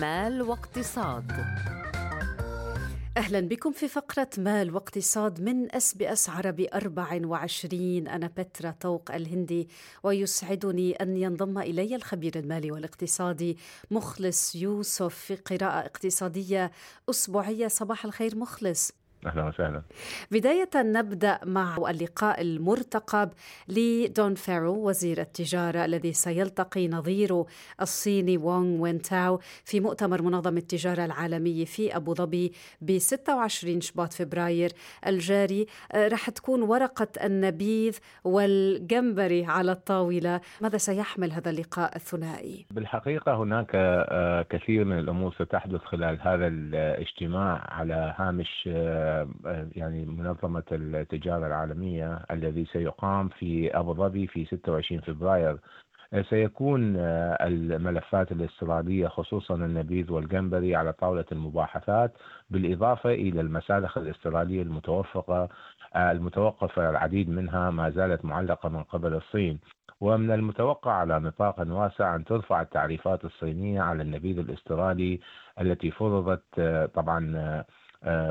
مال واقتصاد. أهلا بكم في فقرة مال واقتصاد من SBS عربي 24 أنا بترا طوق الهندي ويسعدني أن ينضم إلي الخبير المالي والاقتصادي مخلص يوسف في قراءة اقتصادية أسبوعية. صباح الخير مخلص. أهلا وسهلا. بداية نبدأ مع اللقاء المرتقب لدون فارل وزير التجارة الذي سيلتقي نظيره الصيني وونغ وينتاو في مؤتمر منظمة التجارة العالمية في أبو ظبي ب 26 شباط فبراير الجاري. آه، رح تكون ورقة النبيذ والجمبري على الطاولة. ماذا سيحمل هذا اللقاء الثنائي؟ بالحقيقة هناك آه، كثير من الأمور ستحدث خلال هذا الاجتماع على هامش آه، يعني منظمة التجارة العالمية الذي سيقام في أبو ظبي في 26 فبراير. سيكون الملفات الاستيرادية خصوصا النبيذ والجمبري على طاولة المباحثات بالإضافة إلى المسالخ الاستيرادية المتوفقة المتوقفة العديد منها ما زالت معلقة من قبل الصين. ومن المتوقع على نطاق واسع أن ترفع التعريفات الصينية على النبيذ الاستيرادي التي فرضت طبعا آه،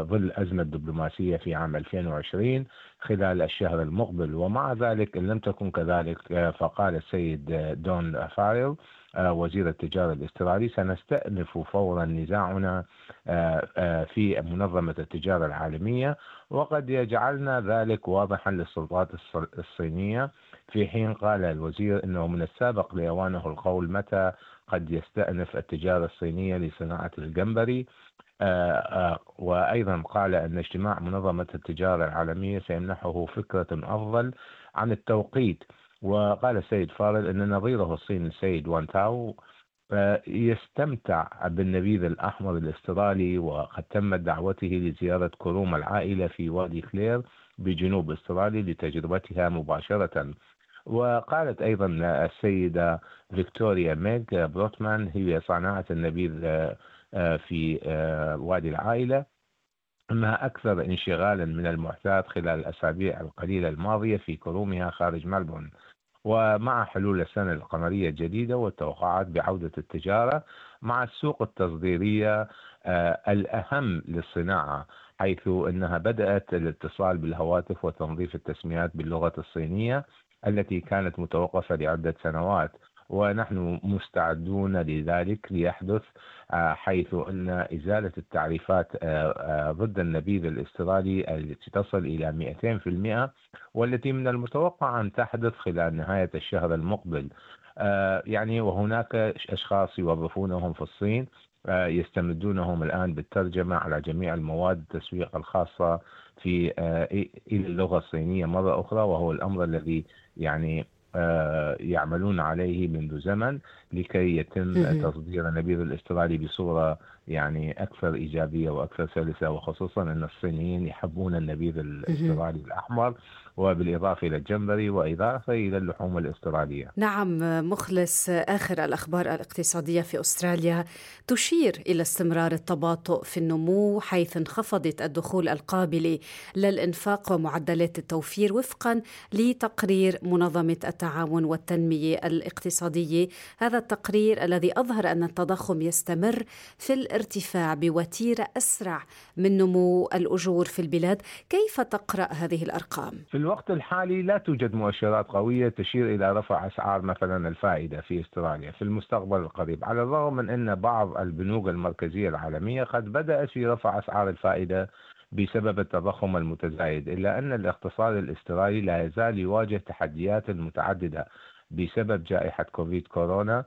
ظل أزمة دبلوماسية في عام 2020 خلال الشهر المقبل ومع ذلك إن لم تكن كذلك آه، فقال السيد دون فاريل آه، وزير التجارة الاسترالي سنستأنف فورا نزاعنا في منظمة التجارة العالمية وقد يجعلنا ذلك واضحا للسلطات الصينية في حين قال الوزير إنه من السابق لاوانه القول متى قد يستأنف التجارة الصينية لصناعة الجمبري. آه، آه، وأيضا قال أن اجتماع منظمة التجارة العالمية سيمنحه فكرة أفضل عن التوقيت. وقال السيد فارل أن نظيره الصيني السيد وان تاو آه، يستمتع بالنبيذ الأحمر الاسترالي وقد تمت دعوته لزيارة كروم العائلة في وادي كلير بجنوب استراليا لتجربتها مباشرة. وقالت أيضا السيدة فيكتوريا ميغ بروتمان هي صانعة النبيذ آه، في آه، وادي العائلة أنها أكثر انشغالا من المعتاد خلال الأسابيع القليلة الماضية في كرومها خارج ملبون ومع حلول السنة القمرية الجديدة والتوقعات بعودة التجارة مع السوق التصديرية آه، الأهم للصناعة حيث أنها بدأت الاتصال بالهواتف وتنظيف التسميات باللغة الصينية التي كانت متوقفة لعدة سنوات ونحن مستعدون لذلك ليحدث آه، حيث أن إزالة التعريفات آه، آه، ضد النبيذ الاسترالي التي تصل إلى 200% والتي من المتوقع أن تحدث خلال نهاية الشهر المقبل. يعني وهناك أشخاص يوظفونهم في الصين يستمدونهم الآن بالترجمة على جميع المواد التسويق الخاصة في إلى اللغة الصينية مرة أخرى وهو الأمر الذي يعني آه، يعملون عليه منذ زمن لكي يتم تصدير النبيذ الاسترالي بصورة يعني أكثر إيجابية وأكثر سلسة وخصوصا أن الصينيين يحبون النبيذ الاسترالي الأحمر. وبالإضافة إلى الجمبري وإضافة إلى اللحوم الأسترالية. نعم مخلص آخر الأخبار الاقتصادية في أستراليا تشير إلى استمرار التباطؤ في النمو حيث انخفضت الدخول القابله للإنفاق ومعدلات التوفير وفقا لتقرير منظمة التعاون والتنمية الاقتصادية، هذا التقرير الذي أظهر أن التضخم يستمر في الارتفاع بوتيرة أسرع من نمو الأجور في البلاد، كيف تقرأ هذه الأرقام؟ في الوقت الحالي لا توجد مؤشرات قوية تشير إلى رفع أسعار مثلا الفائدة في أستراليا في المستقبل القريب، على الرغم من إن بعض البنوك المركزية العالمية قد بدأت في رفع أسعار الفائدة بسبب التضخم المتزايد إلا أن الاقتصاد الاسترالي لا يزال يواجه تحديات متعددة بسبب جائحة كوفيد كورونا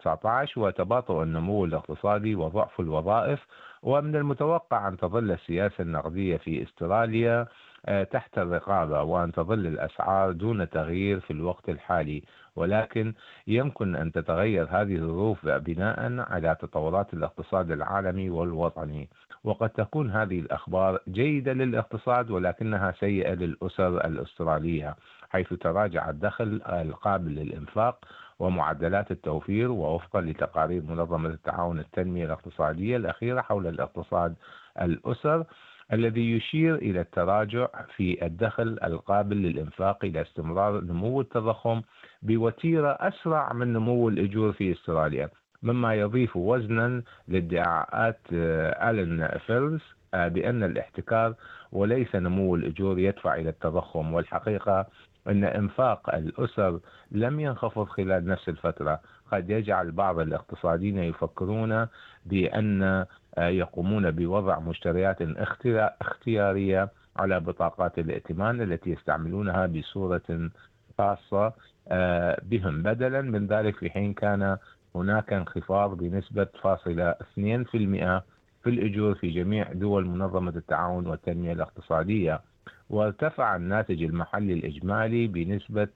19 وتباطؤ النمو الاقتصادي وضعف الوظائف. ومن المتوقع أن تظل السياسة النقدية في استراليا آه، تحت الرقابة وأن تظل الأسعار دون تغيير في الوقت الحالي. ولكن يمكن أن تتغير هذه الظروف بناء على تطورات الاقتصاد العالمي والوطني. وقد تكون هذه الأخبار جيدة للاقتصاد ولكنها سيئة للأسر الأسترالية حيث تراجع الدخل القابل للإنفاق ومعدلات التوفير ووفقا لتقارير منظمة التعاون التنمية الاقتصادية الأخيرة حول الاقتصاد الأسر الذي يشير إلى التراجع في الدخل القابل للإنفاق إلى استمرار نمو التضخم بوتيرة أسرع من نمو الأجور في أستراليا. مما يضيف وزنا لادعاءات ألين فيلز بأن الاحتكار وليس نمو الأجور يدفع إلى التضخم. والحقيقة أن إنفاق الأسر لم ينخفض خلال نفس الفترة. قد يجعل بعض الاقتصاديين يفكرون بأن يقومون بوضع مشتريات اختيارية على بطاقات الائتمان التي يستعملونها بصورة خاصة آه، بهم. بدلا من ذلك في حين كان هناك انخفاض بنسبة فاصلة 2% في الأجور في جميع دول منظمة التعاون والتنمية الاقتصادية وارتفع الناتج المحلي الإجمالي بنسبة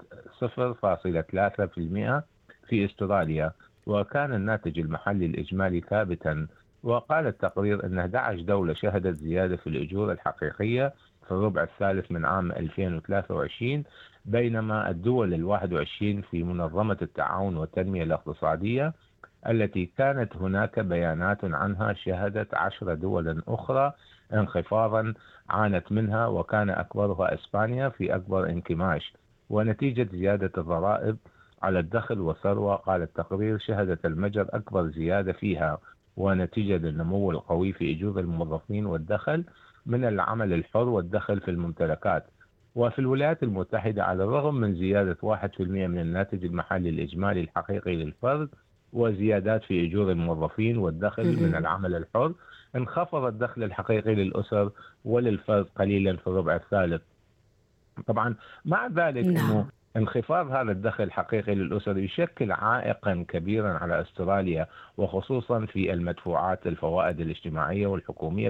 0.3% في أستراليا وكان الناتج المحلي الإجمالي ثابتا. وقال التقرير أن 11 دولة شهدت زيادة في الأجور الحقيقية في الربع الثالث من عام 2023 بينما الدول ال 21 في منظمة التعاون والتنمية الاقتصادية التي كانت هناك بيانات عنها شهدت عشر دول أخرى انخفاضا عانت منها وكان أكبرها إسبانيا في أكبر انكماش. ونتيجة زيادة الضرائب على الدخل والثروة قال التقرير شهدت المجر أكبر زيادة فيها. ونتيجة للنمو القوي في أجور الموظفين والدخل من العمل الحر والدخل في الممتلكات. وفي الولايات المتحدة على الرغم من زيادة 1% من الناتج المحلي الإجمالي الحقيقي للفرد وزيادات في أجور الموظفين والدخل من العمل الحر انخفض الدخل الحقيقي للأسر وللفرد قليلا في الربع الثالث. طبعا مع ذلك نعم. أنه انخفاض هذا الدخل الحقيقي للأسر يشكل عائقا كبيرا على أستراليا وخصوصا في المدفوعات الفوائد الاجتماعية والحكومية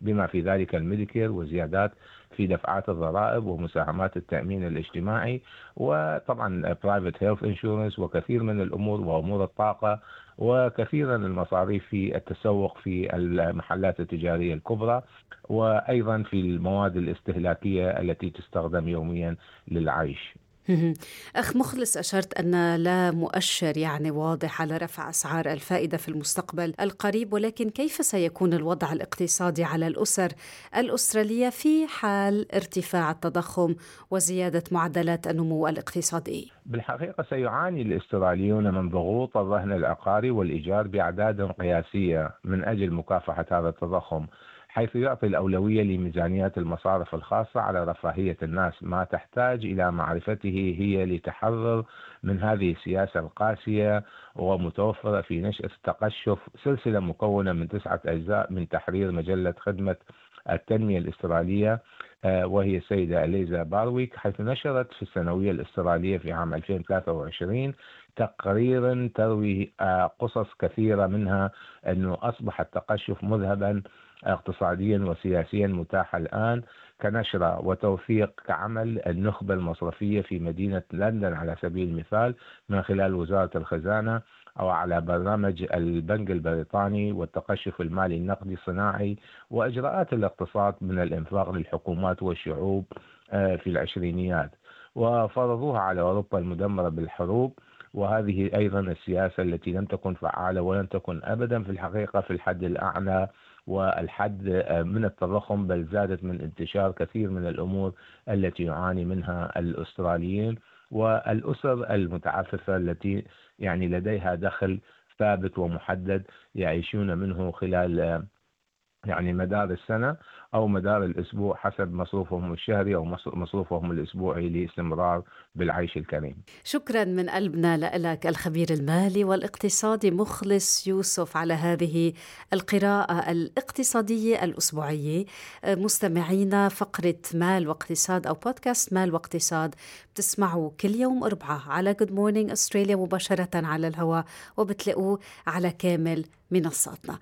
بما في ذلك ال Medicare وزيادات في دفعات الضرائب ومساهمات التأمين الاجتماعي وطبعا private health insurance وكثير من الأمور وأمور الطاقة وكثيرا المصاريف في التسوق في المحلات التجارية الكبرى وأيضا في المواد الاستهلاكية التي تستخدم يوميا للعيش. أخ مخلص أشرت أن لا مؤشر يعني واضح على رفع أسعار الفائدة في المستقبل القريب ولكن كيف سيكون الوضع الاقتصادي على الأسر الأسترالية في حال ارتفاع التضخم وزيادة معدلات النمو الاقتصادي؟ بالحقيقة سيعاني الأستراليون من ضغوط الرهن العقاري والإيجار بأعداد قياسية من أجل مكافحة هذا التضخم حيث يعطي الأولوية لميزانيات المصارف الخاصة على رفاهية الناس. ما تحتاج إلى معرفته هي لتحرر من هذه السياسة القاسية ومتوفرة في نشأة التقشف. سلسلة مكونة من تسعة أجزاء من تحرير مجلة خدمة التنمية الاسترالية آه، وهي السيدة إليزا بارويك حيث نشرت في السنوية الاسترالية في عام 2023 تقريرا تروي آه، قصص كثيرة منها أنه أصبح التقشف مذهبا اقتصاديا وسياسيا متاحة الآن كنشرة وتوثيق كعمل النخبة المصرفية في مدينة لندن على سبيل المثال من خلال وزارة الخزانة أو على برنامج البنك البريطاني والتقشف المالي النقدي الصناعي وإجراءات الاقتصاد من الإنفاق للحكومات والشعوب آه، في العشرينيات. وفرضوها على أوروبا المدمرة بالحروب وهذه أيضا السياسة التي لم تكن فعالة ولن تكن أبدا في الحقيقة في الحد الأعلى والحد آه، من التضخم بل زادت من انتشار كثير من الأمور التي يعاني منها الأستراليين والأسر المتعففة التي يعني لديها دخل ثابت ومحدد يعيشون منه خلال آه، يعني مدار السنة أو مدار الأسبوع حسب مصروفهم الشهري أو مصروفهم الأسبوعي لاستمرار بالعيش الكريم. شكرا من قلبنا لك الخبير المالي والاقتصادي مخلص يوسف على هذه القراءة الاقتصادية الأسبوعية. مستمعينا فقرة مال واقتصاد أو بودكاست مال واقتصاد بتسمعوا كل يوم أربعة على Good Morning Australia مباشرة على الهواء وبتلاقوه على كامل منصاتنا.